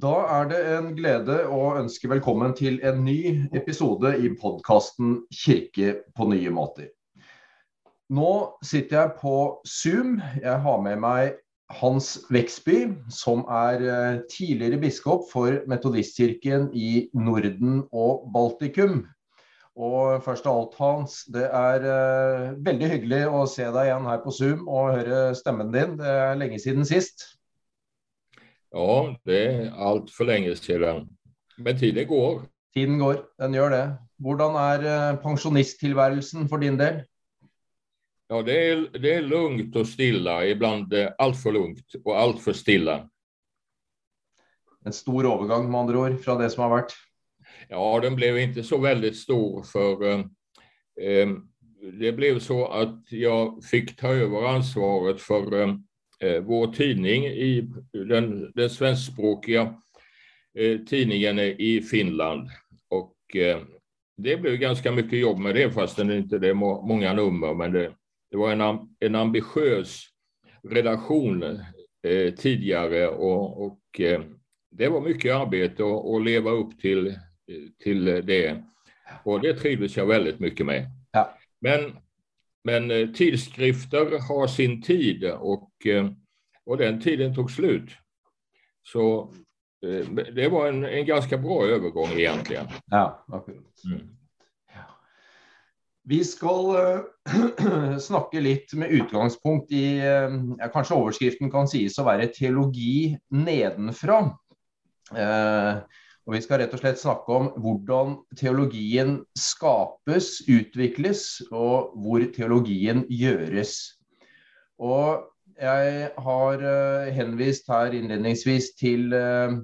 Da er det en glede å ønske velkommen til en ny episode i podkasten 'Kirke på nye måter'. Nå sitter jeg på Zoom. Jeg har med meg Hans Veksby, som er eh, tidligere biskop for Metodistkirken i Norden og Baltikum. Og først av alt, Hans, det er eh, veldig hyggelig å se deg igjen her på Zoom og høre stemmen din. Det er lenge siden sist. Ja, det är allt för länge sedan. Men tiden går. Tiden går, den gjør det. Hvordan er eh, pensjonisttilværelsen for din del? Ja, det är, det är lugnt och stilla, ibland allt för lugnt och allt för stilla. En stor overgang med andra ord fra det som har vært? Ja, den blev inte så väldigt stor för eh, eh det blev så att jag fick ta över ansvaret för eh, vår tidning i den, den svenskspråkiga eh, tidningen i Finland. Och eh, det blev ganska mycket jobb med det, fastän det inte är må, många nummer. Men det, det var en, en ambitiös redaktion eh, tidigare och, och eh, det var mycket arbete att leva upp till, till det. Och det trivdes jag väldigt mycket med. Ja. Men men eh, tidskrifter har sin tid och, eh, och den tiden tog slut. Så eh, det var en, en ganska bra övergång egentligen. Ja. Mm. Vi skal snakke litt med utgangspunkt i ja, Kanskje overskriften kan sies å være 'teologi nedenfra'. Eh, og Vi skal rett og slett snakke om hvordan teologien skapes, utvikles, og hvor teologien gjøres. Og jeg har eh, henvist her innledningsvis til eh,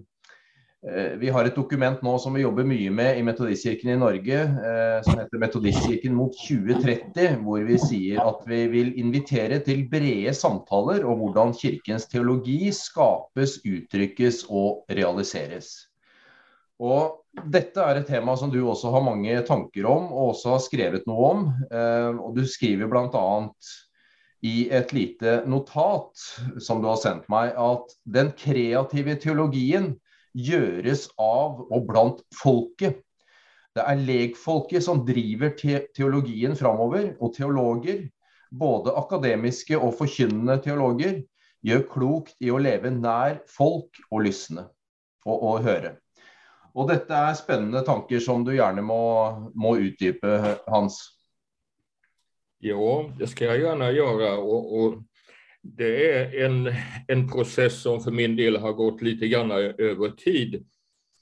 eh, Vi har et dokument nå som vi jobber mye med i Metodistkirken i Norge, som heter 'Metodistkirken mot 2030', hvor vi sier at vi vil invitere til brede samtaler om hvordan Kirkens teologi skapes, uttrykkes og realiseres. Og dette er et tema som du også har mange tanker om, og også har skrevet noe om. Eh, og du skriver bl.a. i et lite notat som du har sendt meg, at den kreative teologien gjøres av og blant folket. Det er legfolket som driver te teologien framover, og teologer, både akademiske og forkynnende teologer, gjør klokt i å leve nær folk og lysne og, og høre. Og dette er spennende tanker som du gjerne må, må utdype, Hans. Ja, det ska jag gärna göra. Och, och, det är en, en process som för min del har gått lite grann över tid.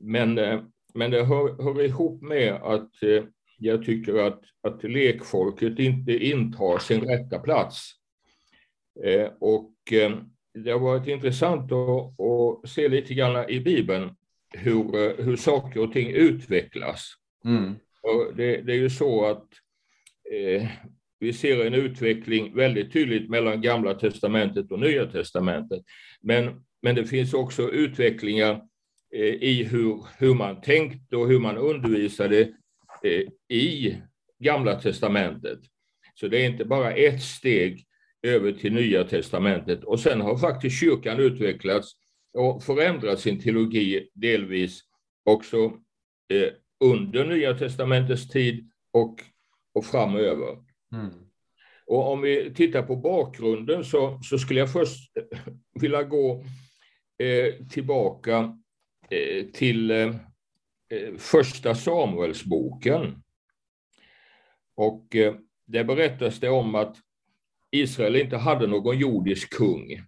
Men, eh, men det hör, hör ihop med att eh, jag tycker att, att lekfolket inte intar sin rätta plats. Eh, och eh, det har varit intressant att, att se lite grann i Bibeln hur, hur saker och ting utvecklas. Mm. Och det, det, är ju så att eh, vi ser en utveckling väldigt tydligt mellan Gamla testamentet och Nya testamentet. Men, men det finns också utvecklingar eh, i hur, hur man tänkte och hur man undervisade eh, i Gamla testamentet. Så det är inte bara ett steg över till Nya testamentet. Och sen har faktiskt kyrkan utvecklats och förändrat sin teologi delvis också eh, under Nya testamentets tid och, och framöver. Mm. Och om vi tittar på bakgrunden så, så skulle jag först vilja gå eh, tillbaka eh, till eh, eh, första Samuelsboken. Och eh, där berättas det om att Israel inte hade någon jordisk kung.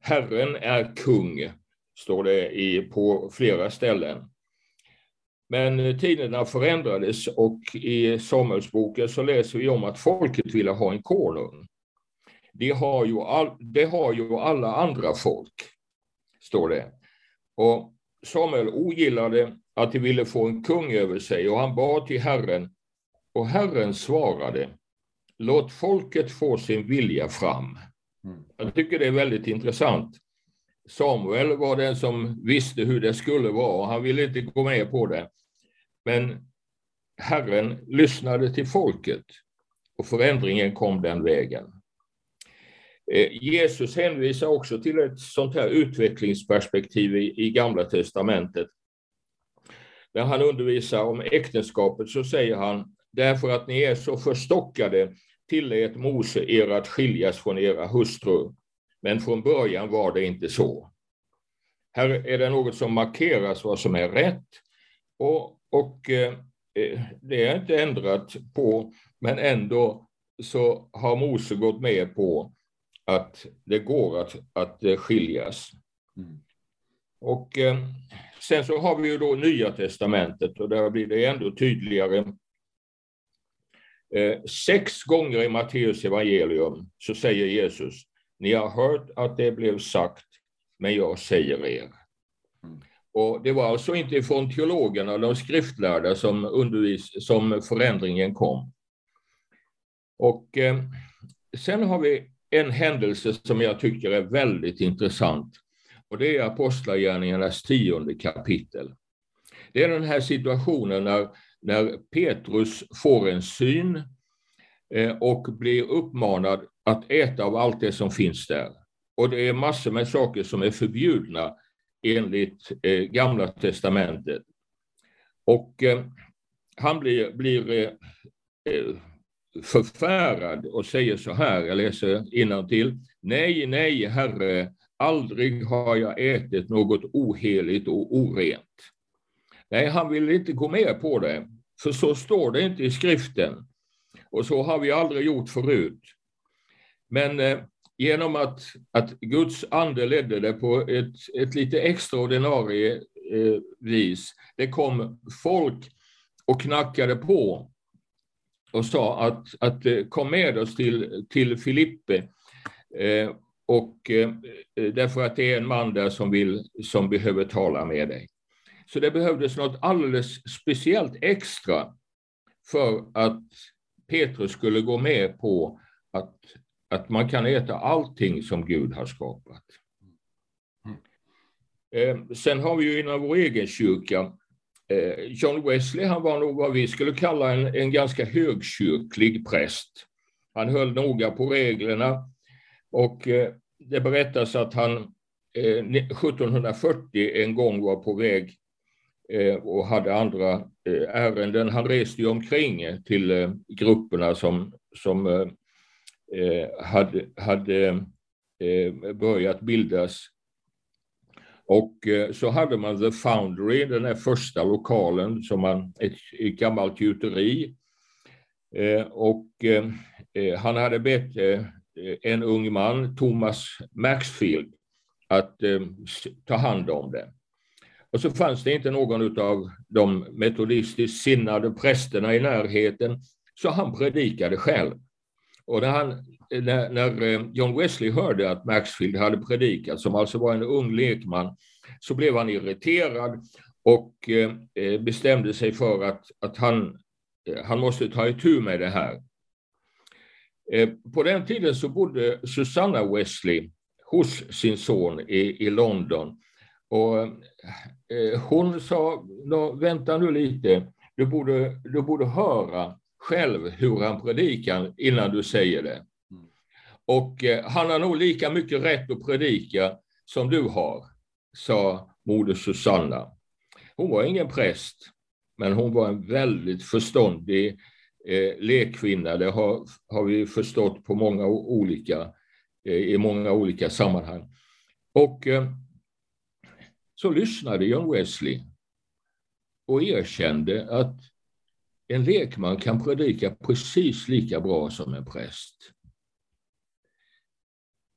Herren är kung står det i, på flera ställen. Men tiderna förändrades och i Samuelsboken så läser vi om att folket ville ha en konung. Det har ju, all, det har ju alla andra folk, står det. Och Samuel ogillade att de ville få en kung över sig och han bad till Herren och Herren svarade Låt folket få sin vilja fram. Mm. Jag tycker det är väldigt intressant. Samuel var den som visste hur det skulle vara och han ville inte gå med på det. Men Herren lyssnade till folket och förändringen kom den vägen. Eh, Jesus hänvisar också till ett sånt här utvecklingsperspektiv i, i Gamla testamentet. När han undervisar om äktenskapet så säger han, därför att ni är så förstockade tillät Mose er att skiljas från era hustrur, men från början var det inte så. Här är det något som markeras vad som är rätt och, och eh, det är inte ändrat på, men ändå så har Mose gått med på att det går att, att eh, skiljas. Mm. Och eh, sen så har vi ju då Nya Testamentet och där blir det ändå tydligare. Eh, sex gånger i Matteus evangelium så säger Jesus, ni har hört att det blev sagt, men jag säger er. Mm. Och det var alltså inte från teologerna, de skriftlärda, som, undervis, som förändringen kom. Och eh, sen har vi en händelse som jag tycker är väldigt intressant. Och det är Apostlagärningarnas tionde kapitel. Det är den här situationen när, när Petrus får en syn eh, och blir uppmanad att äta av allt det som finns där. Och det är massor med saker som är förbjudna enligt eh, Gamla testamentet. Och eh, han blir, blir eh, eh förfärad och säger så här, jag läser till. Nej, nej, Herre, aldrig har jag ätit något oheligt och orent. Nej, han vill inte gå med på det, för så står det inte i skriften. Och så har vi aldrig gjort förut. Men eh, genom att, att Guds ande ledde det på ett, ett lite extraordinarie eh, vis. Det kom folk och knackade på och sa att, att eh, kom med oss till, till Filippe. Eh, och eh, därför att det är en man där som, vill, som behöver tala med dig. Så det behövdes något alldeles speciellt extra för att Petrus skulle gå med på att, att man kan äta allting som Gud har skapat. Eh, sen har vi ju inom vår egen kyrka Eh, John Wesley han var nog vad vi skulle kalla en, en ganska högkyrklig präst. Han höll noga på reglerna och eh, det berättas att han eh, 1740 en gång var på väg eh, och hade andra ärenden. Han reste ju omkring till grupperna som, som Eh, hade, hade eh, börjat bildas och eh, så hade man The Foundry, den här första lokalen, som man, ett, ett gammalt gjuteri. Eh, och eh, eh han hade bett en ung man, Thomas Maxfield, att ta hand om det. Och så fanns det inte någon av de metodistiskt sinnade prästerna i närheten, så han predikade själv. Och när, han, när, när, eh, John Wesley hörde att Maxfield hade predikat, som alltså var en ung lekman, så blev han irriterad och eh, eh, bestämde sig för att, att han, han måste ta itu med det här. På den tiden så bodde Susanna Wesley hos sin son i, i London. Och hon sa, vänta nu lite, du borde, du borde höra själv hur han predikar innan du säger det. Mm. Och han har nog lika mycket rätt att predika som du har sa moder Susanna. Hon var ingen präst, men hon var en väldigt förståndig eh, lekkvinna. Det har, har vi förstått på många olika, eh, i många olika sammanhang. Och eh, så lyssnade John Wesley och erkände att en lekman kan predika precis lika bra som en präst.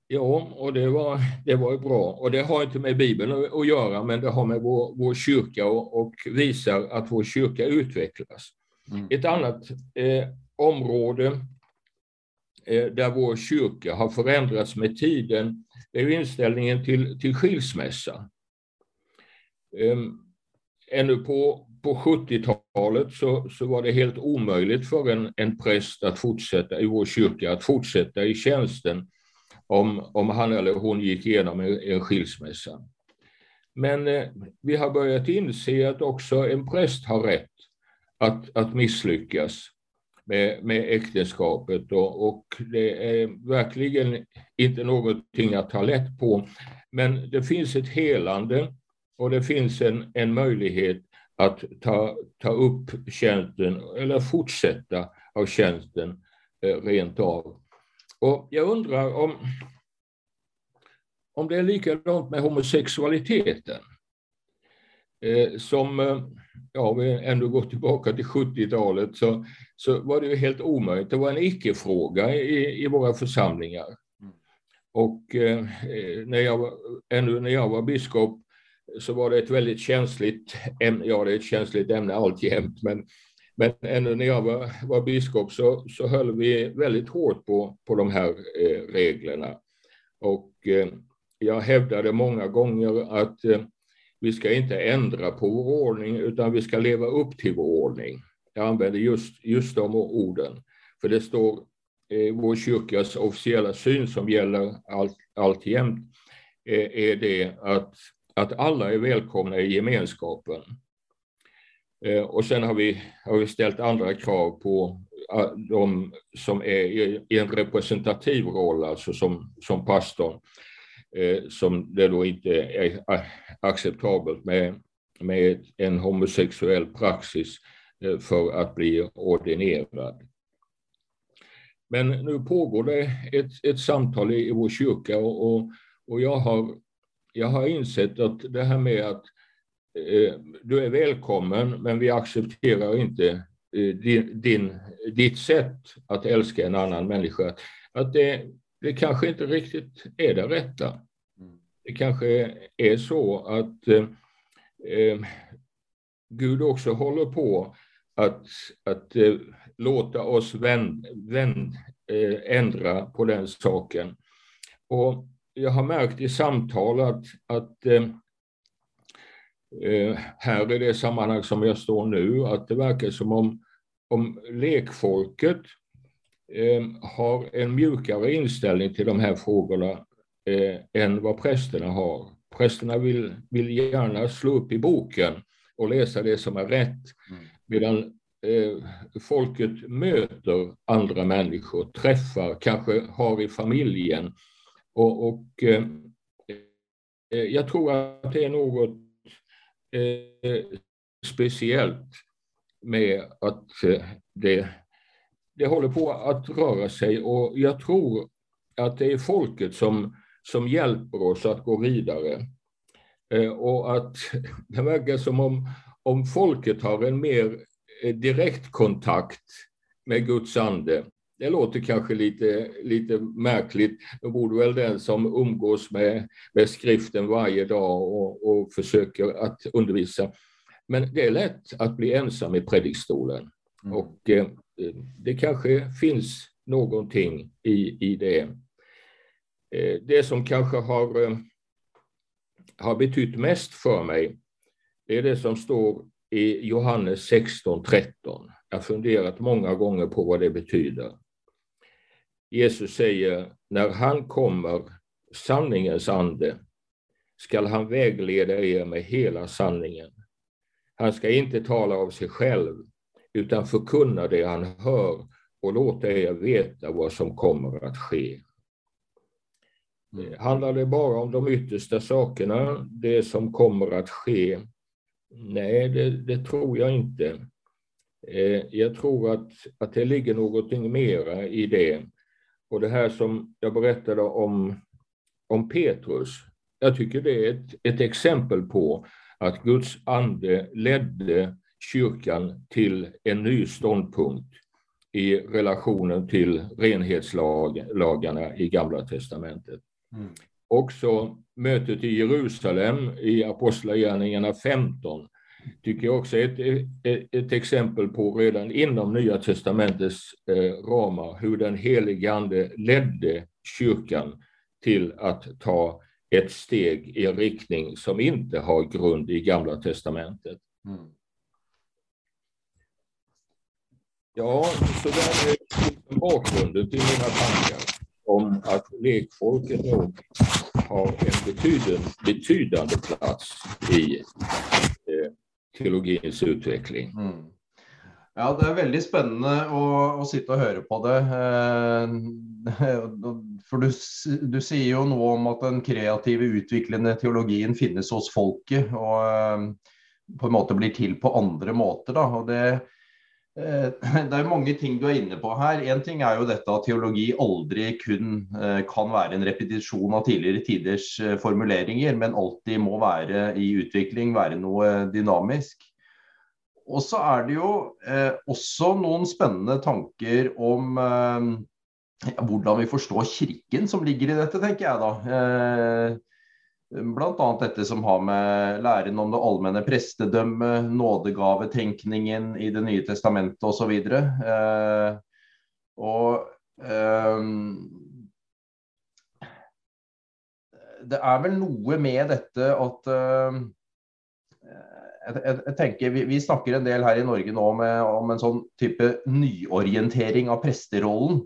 Ja, och det var, det var bra. Och det har inte med Bibeln att göra, men det har med vår, vår kyrka och, och visar att vår kyrka utvecklas. Mm. Ett annat eh, område eh, där vår kyrka har förändrats med tiden, det är inställningen till, till skilsmässa. Eh, ännu på, på 70-talet så, så var det helt omöjligt för en, en präst att fortsätta i vår kyrka, att fortsätta i tjänsten om, om han eller hon gick igenom en, en skilsmässa. Men eh, vi har börjat inse att också en präst har rätt att, att misslyckas. med, med äktenskapet och, och, det är verkligen inte någonting att ta lätt på. Men det finns ett helande och det finns en, en möjlighet att ta, ta upp tjänsten eller fortsätta av tjänsten eh, rent av. Och jag undrar om, om det är likadant med homosexualiteten. Eh, som, eh, ja, vi ändå går tillbaka till 70-talet, så, så var det ju helt omöjligt. Det var en icke-fråga i, i våra församlingar. Mm. Och eh, när, jag, ännu när jag var biskop så var det ett väldigt känsligt ämne, ja det är ett känsligt ämne alltjämt, men, men ännu när jag var, var biskop så, så höll vi väldigt hårt på, på de här eh, reglerna. Och eh, jag hävdade många gånger att eh, vi ska inte ändra på vår ordning utan vi ska leva upp till vår ordning. Jag använder just, just de orden, för det står eh, vår kyrkas officiella syn som gäller allt, alltjämt eh, är det att, att alla är välkomna i gemenskapen. Eh, och sen har vi, har vi ställt andra krav på eh, de som är i, en representativ roll, alltså som, som pastorn eh, som det då inte är acceptabelt med, med en homosexuell praxis för att bli ordinerad. Men nu pågår det ett, ett samtal i, vår kyrka och, och jag, har, jag har insett att det här med att eh, du är välkommen men vi accepterar inte eh, din, din, ditt sätt att älska en annan människa, att det, det kanske inte riktigt är det rätta. Det kanske är så att eh, eh Gud också håller på att, att eh, låta oss vänd, vänd, eh, ändra på den saken. Och jag har märkt i samtal att, att eh, eh, här i det sammanhang som jag står nu, att det verkar som om, om lekfolket Eh, har en mjukare inställning till de här frågorna eh, än vad prästerna har. Prästerna vill, vill gärna slå upp i boken och läsa det som är rätt, mm. medan eh, folket möter andra människor, träffar, kanske har i familjen. Och, och eh, eh, jag tror att det är något eh, speciellt med att eh, det det håller på att röra sig och jag tror att det är folket som, som hjälper oss att gå vidare. Eh, och att det verkar som om, om folket har en mer eh, direkt kontakt med Guds ande. Det låter kanske lite, lite märkligt. Då borde väl den som umgås med, med skriften varje dag och, och försöker att undervisa. Men det är lätt att bli ensam i predikstolen. Mm. Och eh, det kanske finns någonting i, i det. Eh, det som kanske har, eh, har betytt mest för mig, det är det som står i Johannes 16.13. Jag har funderat många gånger på vad det betyder. Jesus säger, när han kommer, sanningens ande, skall han vägleda er med hela sanningen. Han ska inte tala av sig själv, utan förkunna det han hör och låta er veta vad som kommer att ske. Mm. Handlar det bara om de yttersta sakerna, det som kommer att ske? Nej, det, det tror jag inte. Eh, jag tror att, att det ligger någonting mera i det. Och det här som jag berättade om, om Petrus, jag tycker det är ett, ett exempel på att Guds ande ledde kyrkan till en ny ståndpunkt i relationen till renhetslagarna i Gamla testamentet. Mm. Också mötet i Jerusalem i Apostlagärningarna 15 tycker jag också är ett, ett, ett, exempel på redan inom Nya testamentets eh, ramar hur den helige Ande ledde kyrkan till att ta ett steg i en riktning som inte har grund i Gamla testamentet. Mm. Ja, så där är bakgrunden till mina tankar om att lekfolket nog har en betydande, betydande plats i teologins utveckling. Mm. Ja, det er veldig spennende å, å sitte og høre på det. Eh, For du, du, sier jo noe om at den kreative, utviklende teologien finnes hos folket. Og eh, på en måte blir til på andre måter. Da. Og det, Eh, det er mange ting du er inne på her. Én ting er jo dette at teologi aldri kun eh, kan være en repetisjon av tidligere tiders eh, formuleringer, men alltid må være i utvikling, være noe dynamisk. Og så er det jo også noen spennende tanker om hvordan vi forstår Kirken som ligger i dette, tenker jeg da. Bl.a. dette som har med læren om det allmenne prestedømmet, nådegavetenkningen i Det nye testamentet osv. Eh, og eh, det er vel noe med dette at eh, jeg, jeg, tenker, vi, vi, snakker en del her i Norge nå med, om en sånn type nyorientering av presterollen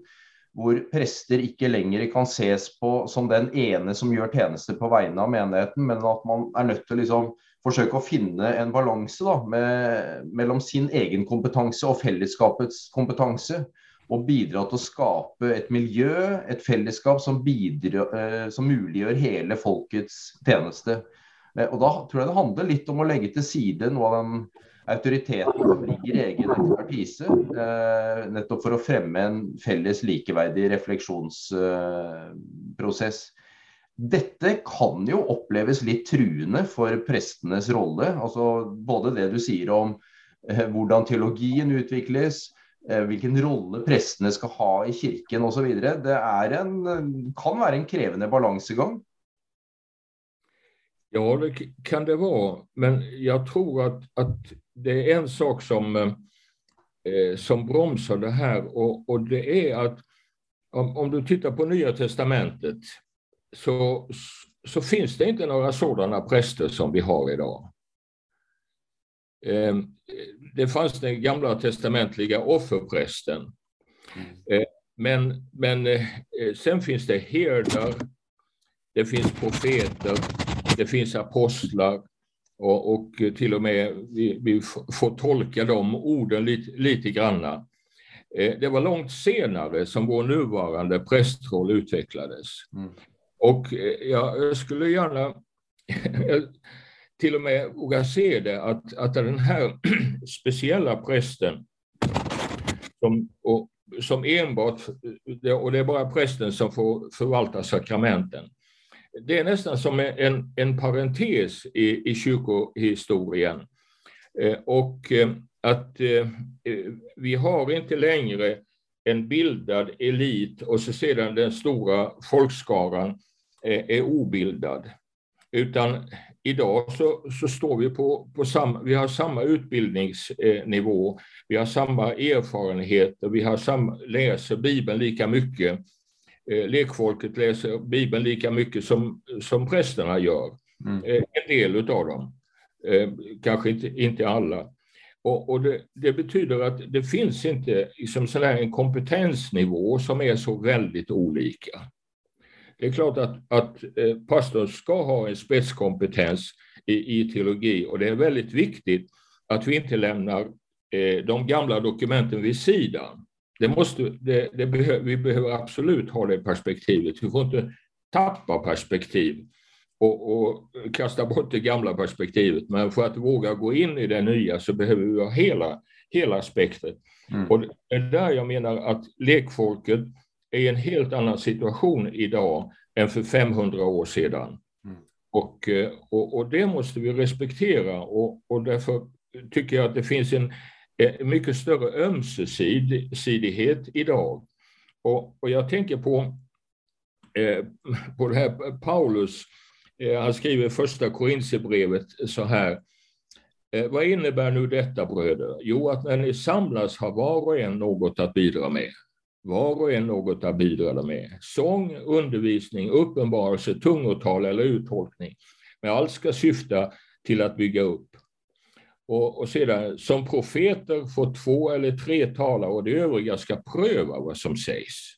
hvor prester ikke lenger kan ses på som den ene som gjør tjenester på vegne av menigheten, men at man er nødt til å liksom forsøke å finne en balanse mellom sin egen kompetanse og fellesskapets kompetanse. Og bidra til å skape et miljø, et fellesskap som, bidra, eh, som muliggjør hele folkets tjeneste. Eh, og Da tror jeg det handler litt om å legge til side noe av den autoriteten som ligger i egen ekspertise, eh, nettopp for å fremme en felles likeverdig refleksjonsprosess. Eh, Dette kan jo oppleves litt truende for prestenes rolle. altså Både det du sier om eh, hvordan teologien utvikles, eh, hvilken rolle prestene skal ha i kirken osv. Det er en, kan være en krevende balansegang. Ja, det kan det vara. Men jag tror att, att det är en sak som, eh, som bromsar det här och, och det är att om, om, du tittar på Nya Testamentet så, så finns det inte några sådana präster som vi har idag. Eh, det fanns den gamla testamentliga offerprästen. Mm. Eh, men, men sen finns det herdar, det finns profeter, det finns apostlar och, och till och med vi, vi, får tolka de orden lite, lite granna. Eh, det var långt senare som vår nuvarande prästroll utvecklades. Mm. Och eh, jag skulle gärna till och med våga se det att, att den här speciella prästen som, och, som enbart, och det är bara prästen som får förvalta sakramenten, det är nästan som en, en parentes i, i kyrkohistorien. Eh, och eh, att eh, eh, vi har inte längre en bildad elit och så sedan den stora folkskaran eh, är obildad. Utan idag så, så står vi på, på samma, vi har samma utbildningsnivå, vi har samma erfarenheter, vi har samma, läser Bibeln lika mycket lekfolket läser Bibeln lika mycket som, som prästerna gör. Mm. Eh, en del av dem, eh, kanske inte, inte alla. Och, och det, det, betyder att det finns inte liksom sån en kompetensnivå som är så väldigt olika. Det är klart att, att pastorn ska ha en spetskompetens i, i teologi och det är väldigt viktigt att vi inte lämnar de gamla dokumenten vid sidan. Det måste, det, det behö, vi behöver absolut ha det perspektivet. Vi får inte tappa perspektiv och, och, kasta bort det gamla perspektivet. Men för att våga gå in i det nya så behöver vi ha hela, hela spektret. Mm. Och det är där jag menar att lekfolket är i en helt annan situation idag än för 500 år sedan. Mm. Och, och, och, det måste vi respektera och, och därför tycker jag att det finns en, mycket större ömsesidighet idag. Och, och jag tänker på, eh, på det här Paulus, eh, han skriver första Korintierbrevet så här. Eh, vad innebär nu detta bröder? Jo, att när ni samlas har var och en något att bidra med. Var och en något att bidra med. Sång, undervisning, uppenbarelse, tungotal eller uttolkning. Men allt ska syfta till att bygga upp. Och, och sedan, som profeter får två eller tre tala och de övriga ska pröva vad som sägs.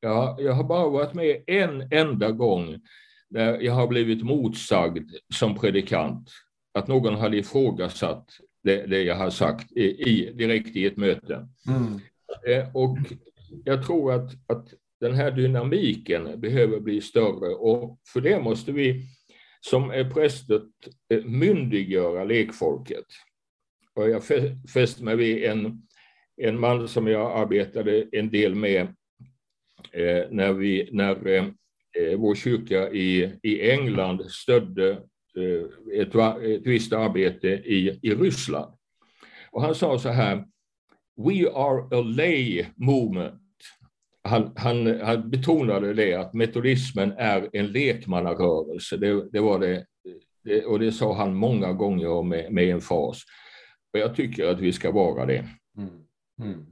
Jag, jag har bara varit med en enda gång när jag har blivit motsagd som predikant. Att någon hade ifrågasatt det, det jag har sagt i, i, direkt i ett möte. Mm. Eh, och jag tror att, att den här dynamiken behöver bli större och för det måste vi som är prästet eh, myndiggöra lekfolket. Och jag fäste mig vid en, en man som jag arbetade en del med eh, när, vi, när eh, eh vår kyrka i, i England stödde eh, ett, ett visst arbete i, i Ryssland. Och han sa så här, We are a lay movement han, han, han, betonade det att metodismen är en lekmannarörelse. Det, det var det, det, och det sa han många gånger med, med en fas. Och jag tycker att vi ska vara det. Mm. Mm.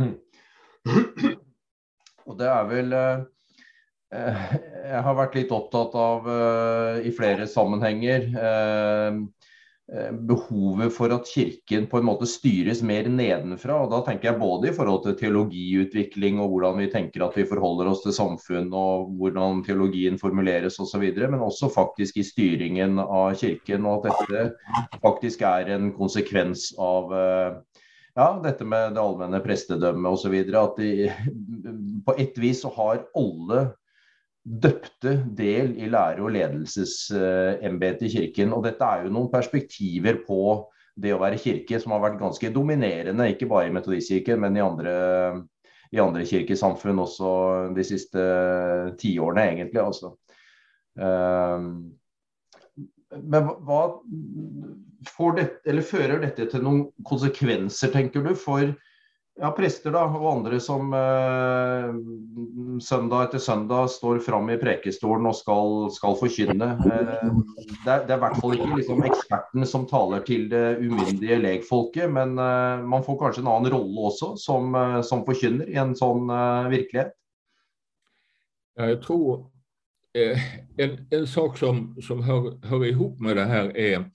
Mm. Och det är väl eh, eh, Jag har varit lite upptatt av eh, i flera sammanhang eh, Eh, behovet for at kirken på en måte styres mer nedenfra. og Da tenker jeg både i forhold til teologiutvikling og hvordan vi tenker at vi forholder oss til samfunn og hvordan teologien formuleres osv., men også faktisk i styringen av kirken. Og at dette faktisk er en konsekvens av eh, ja, dette med det allmenne prestedømmet osv. At de, på et vis så har alle døpte del i lære- og ledelsesembetet i kirken. Og dette er jo noen perspektiver på det å være kirke som har vært ganske dominerende, ikke bare i metodistkirken, men i andre, i andre kirkesamfunn også de siste tiårene, egentlig. Altså. Ehm, men hva får dette, fører dette til noen konsekvenser, tenker du, for ja, prester da, og andre som eh, søndag etter søndag står fram i prekestolen og skal, skal forkynne. Eh, det, er, det, er, i hvert fall ikke liksom, eksperten som taler til det umyndige legfolket, men eh, man får kanskje en annen rolle også som, eh, som forkynner i en sånn eh, virkelighet? Ja, jag tror eh, en, en sak som, som hör, hör ihop med det här är Eh,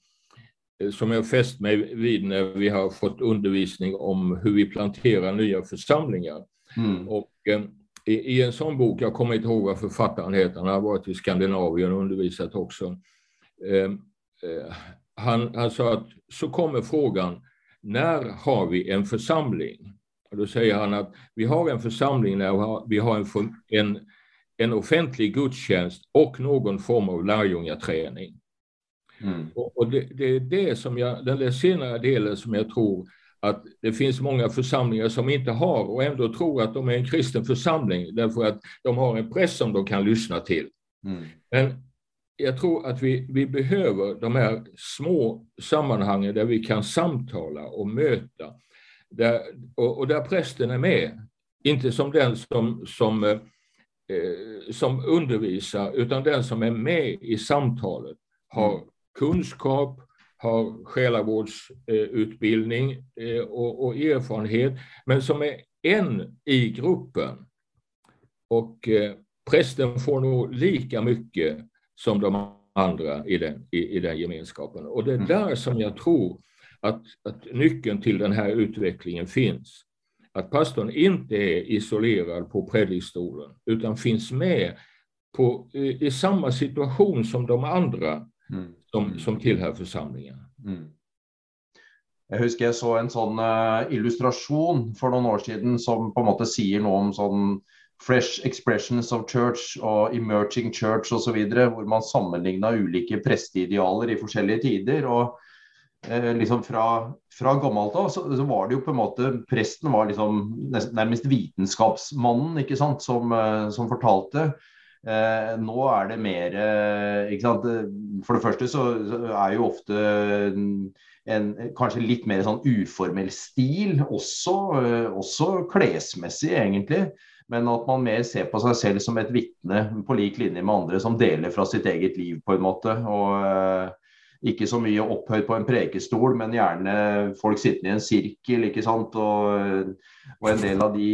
som jag fäst mig vid när vi har fått undervisning om hur vi planterar nya församlingar. Mm. Och, eh, i, i, en sån bok, jag kommer inte ihåg vad författaren heter, han har varit i Skandinavien och undervisat också. Eh, eh, han, han sa att så kommer frågan, när har vi en församling? Och då säger han att vi har en församling när vi har en, en, en offentlig gudstjänst och någon form av lärjungaträning. Mm. Och, och det, det, är det som jag, den där senare delen som jag tror att det finns många församlingar som inte har och ändå tror att de är en kristen församling därför att de har en press som de kan lyssna till. Mm. Men jag tror att vi, vi behöver de här små sammanhangen där vi kan samtala och möta. Där, och, och där prästen är med. Inte som den som, som, eh, som undervisar, utan den som är med i samtalet har mm kunskap, har själavårdsutbildning eh, och, och erfarenhet, men som är en i gruppen. Och eh, prästen får nog lika mycket som de andra i den, i, i den gemenskapen. Och det är mm. där som jag tror att, att nyckeln till den här utvecklingen finns. Att pastorn inte är isolerad på predikstolen utan finns med på, i, i samma situation som de andra mm. Som, mm. som tillhör församlingen. Mm. Jeg husker jeg så en sånn uh, illustrasjon for noen år siden som på en måte sier noe om sånn fresh expressions of church og emerging church osv., hvor man sammenligna ulike presteidealer i forskjellige tider. og eh, liksom Fra, fra gammelt av så, så, var det jo på en måte Presten var liksom nærmest vitenskapsmannen ikke sant, som, eh, som fortalte. Eh, nå er det mer eh, ikke sant? Eh, for det første så, så er jo ofte mm, en kanskje litt mer sånn uformell stil, også, eh, også klesmessig egentlig. Men at man mer ser på seg selv som et vitne på lik linje med andre som deler fra sitt eget liv, på en måte. Og eh, ikke så mye opphøyd på en prekestol, men gjerne folk sittende i en sirkel. ikke sant? Og, og en del av de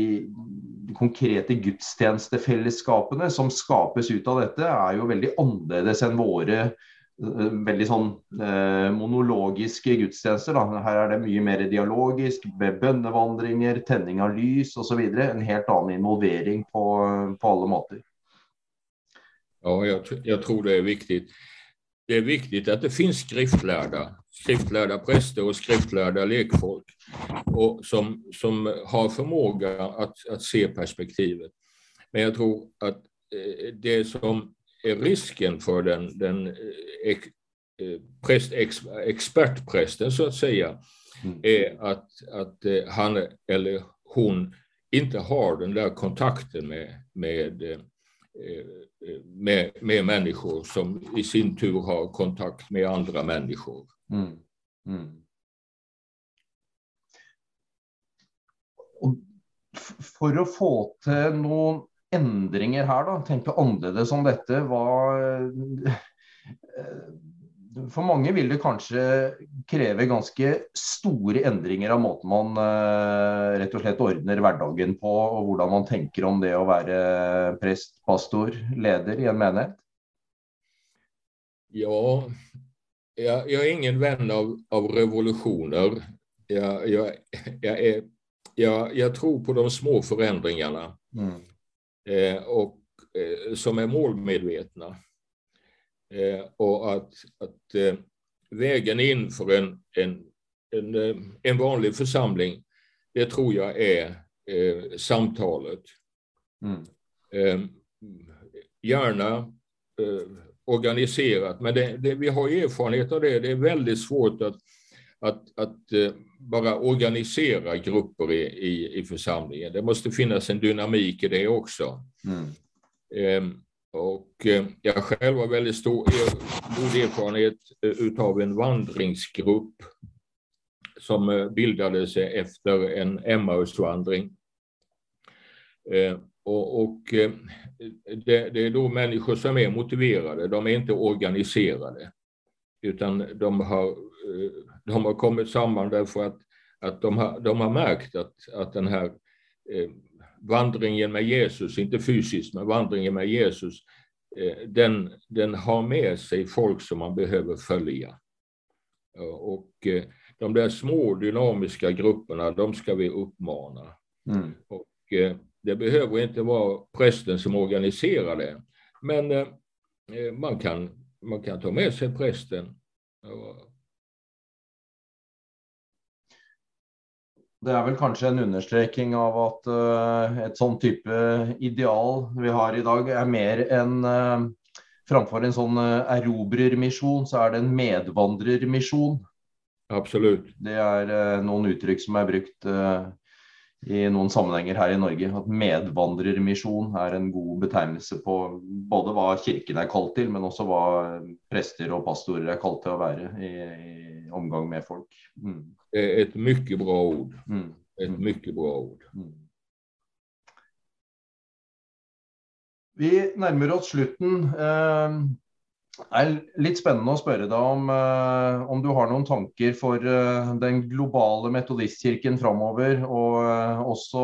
konkrete gudstjenestefellesskapene som skapes ut av dette, er jo veldig annerledes enn våre eh, veldig sånn eh, monologiske gudstjenester. Da. Her er det mye mer dialogisk, med bønnevandringer, tenning av lys osv. En helt annen involvering på, på alle måter. Ja, jag, jag tror det är viktigt det är viktigt att det finns skriftlärda, skriftlärda präster och skriftlärda lekfolk och som, som har förmåga att, att se perspektivet. Men jag tror att eh, det som är risken för den, den eh, eh, präst, ex, expertprästen så att säga, mm. är att, att han eller hon inte har den där kontakten med, med med, med människor som i sin tur har kontakt med andra människor. Mm. Mm. för att få till några ändringar här, då, tänka annorlunda om detta, vad for mange vil det kanskje kreve ganske store endringer av måten man uh, rett og slett ordner hverdagen på, og hvordan man tenker om det å være prest, pastor, leder i en menighet? Ja, jag, jag är ingen vän av, av revolutioner. Jag, jag, jag, är, jag, jag tror på de små förändringarna mm. eh, och, eh, som är målmedvetna. Eh, och att, att eh, vägen in för en, en, en, eh, en vanlig församling, det tror jag är samtalet. Mm. gärna organiserat, men det, det, vi har erfarenhet av det. Det är väldigt svårt att, att, att bara organisera grupper i, i, i, församlingen. Det måste finnas en dynamik i det också. Mm. Och eh, jag själv har väldigt stor god erfarenhet eh, utav en vandringsgrupp som eh, bildades efter en Emmausvandring. Eh, och, och eh, det, det, är då människor som är motiverade, de är inte organiserade. Utan de har, eh, de har kommit samman därför att, att de, har, de har märkt att, att den här vandringen med Jesus, inte fysiskt, men vandringen med Jesus, eh, den, den har med sig folk som man behöver följa. Och eh, de där små dynamiska grupperna, de ska vi uppmana. Mm. Och eh, det behöver inte vara prästen som organiserar det, men man kan, man kan ta med sig prästen Det är väl kanske en understreking av att uh, ett sånt type ideal vi har idag är mer än uh, framför en sån uh, erobrermission så är det en medvandrarmission. Absolut. Det är uh, någon uttryck som är brukt i någon sammanhang här i Norge. Att medvandrarmission är en god betecknelse på både vad kyrkan är kallad till men också vad präster och pastorer är kallade till att vara i, i omgång med folk. Mm ett mycket bra ord. Mm. Ett mm. mycket bra ord. Mm. Vi närmar oss slutten. Eh, det är lite spännande att fråga dig om, eh, om du har några tankar för eh, den globala metodistkyrkan framöver och också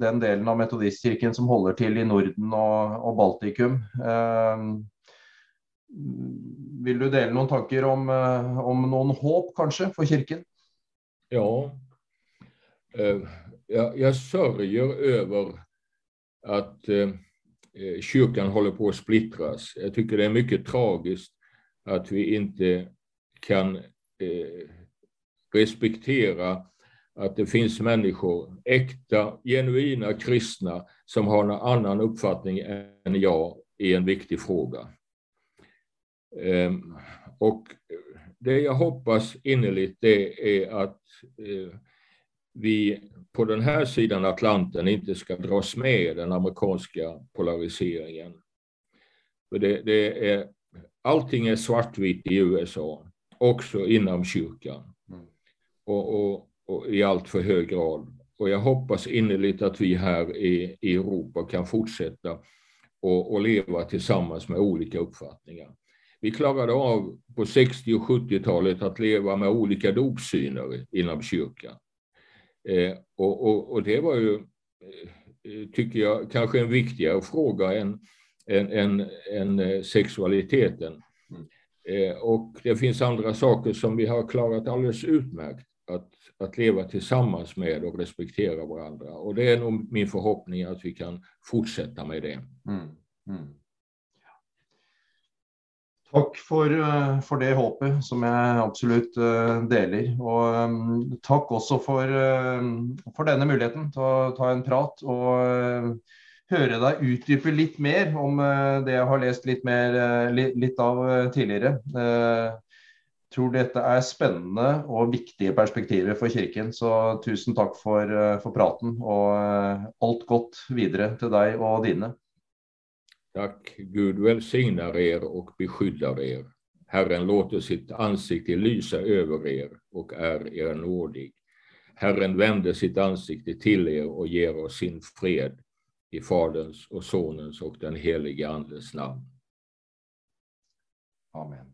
den delen av metodistkyrkan som håller till i Norden och, och Baltikum. Vill du dela några tankar om, om någon hopp kanske för kyrkan? Ja, eh, jag, jag sörjer över att eh, eh, kyrkan håller på att splittras. Jag tycker det är mycket tragiskt att vi inte kan respektera att det finns människor, äkta, genuina kristna, som har en annan uppfattning än jag i en viktig fråga. Ehm, och det jag hoppas innerligt det är att eh, vi på den här sidan Atlanten inte ska dras med den amerikanska polariseringen. För det, det är, allting är svartvitt i USA, också inom kyrkan. Mm. Och, och, och, i allt för hög grad. Och jag hoppas innerligt att vi här i, i Europa kan fortsätta och, och leva tillsammans med olika uppfattningar. Vi klarade av på 60 och 70-talet att leva med olika dopsyner inom kyrkan. Eh, och, och, och, det var ju, eh, tycker jag, kanske en viktigare fråga än, än, än, än eh, sexualiteten. Mm. Eh, och det finns andra saker som vi har klarat alldeles utmärkt att, att leva tillsammans med och respektera varandra. Och det är nog min förhoppning att vi kan fortsätta med det. Mm. Mm. Takk for, eh, for, det håpet, som jeg absolutt delar. deler. Og um, takk også for, for, denne muligheten til å ta en prat og höra høre deg utdype litt mer om det jeg har lest litt, mer, litt av tidligere. Jeg tror dette er spennende og viktige perspektiver for Kirken. Så tusen takk for, for praten, og alt godt videre til deg og dine. Tack, Gud välsignar er och beskyddar er. Herren låter sitt ansikte lysa över er och är er nådig. Herren vänder sitt ansikte till er och ger oss sin fred i Faderns och Sonens och den helige Andes namn. Amen.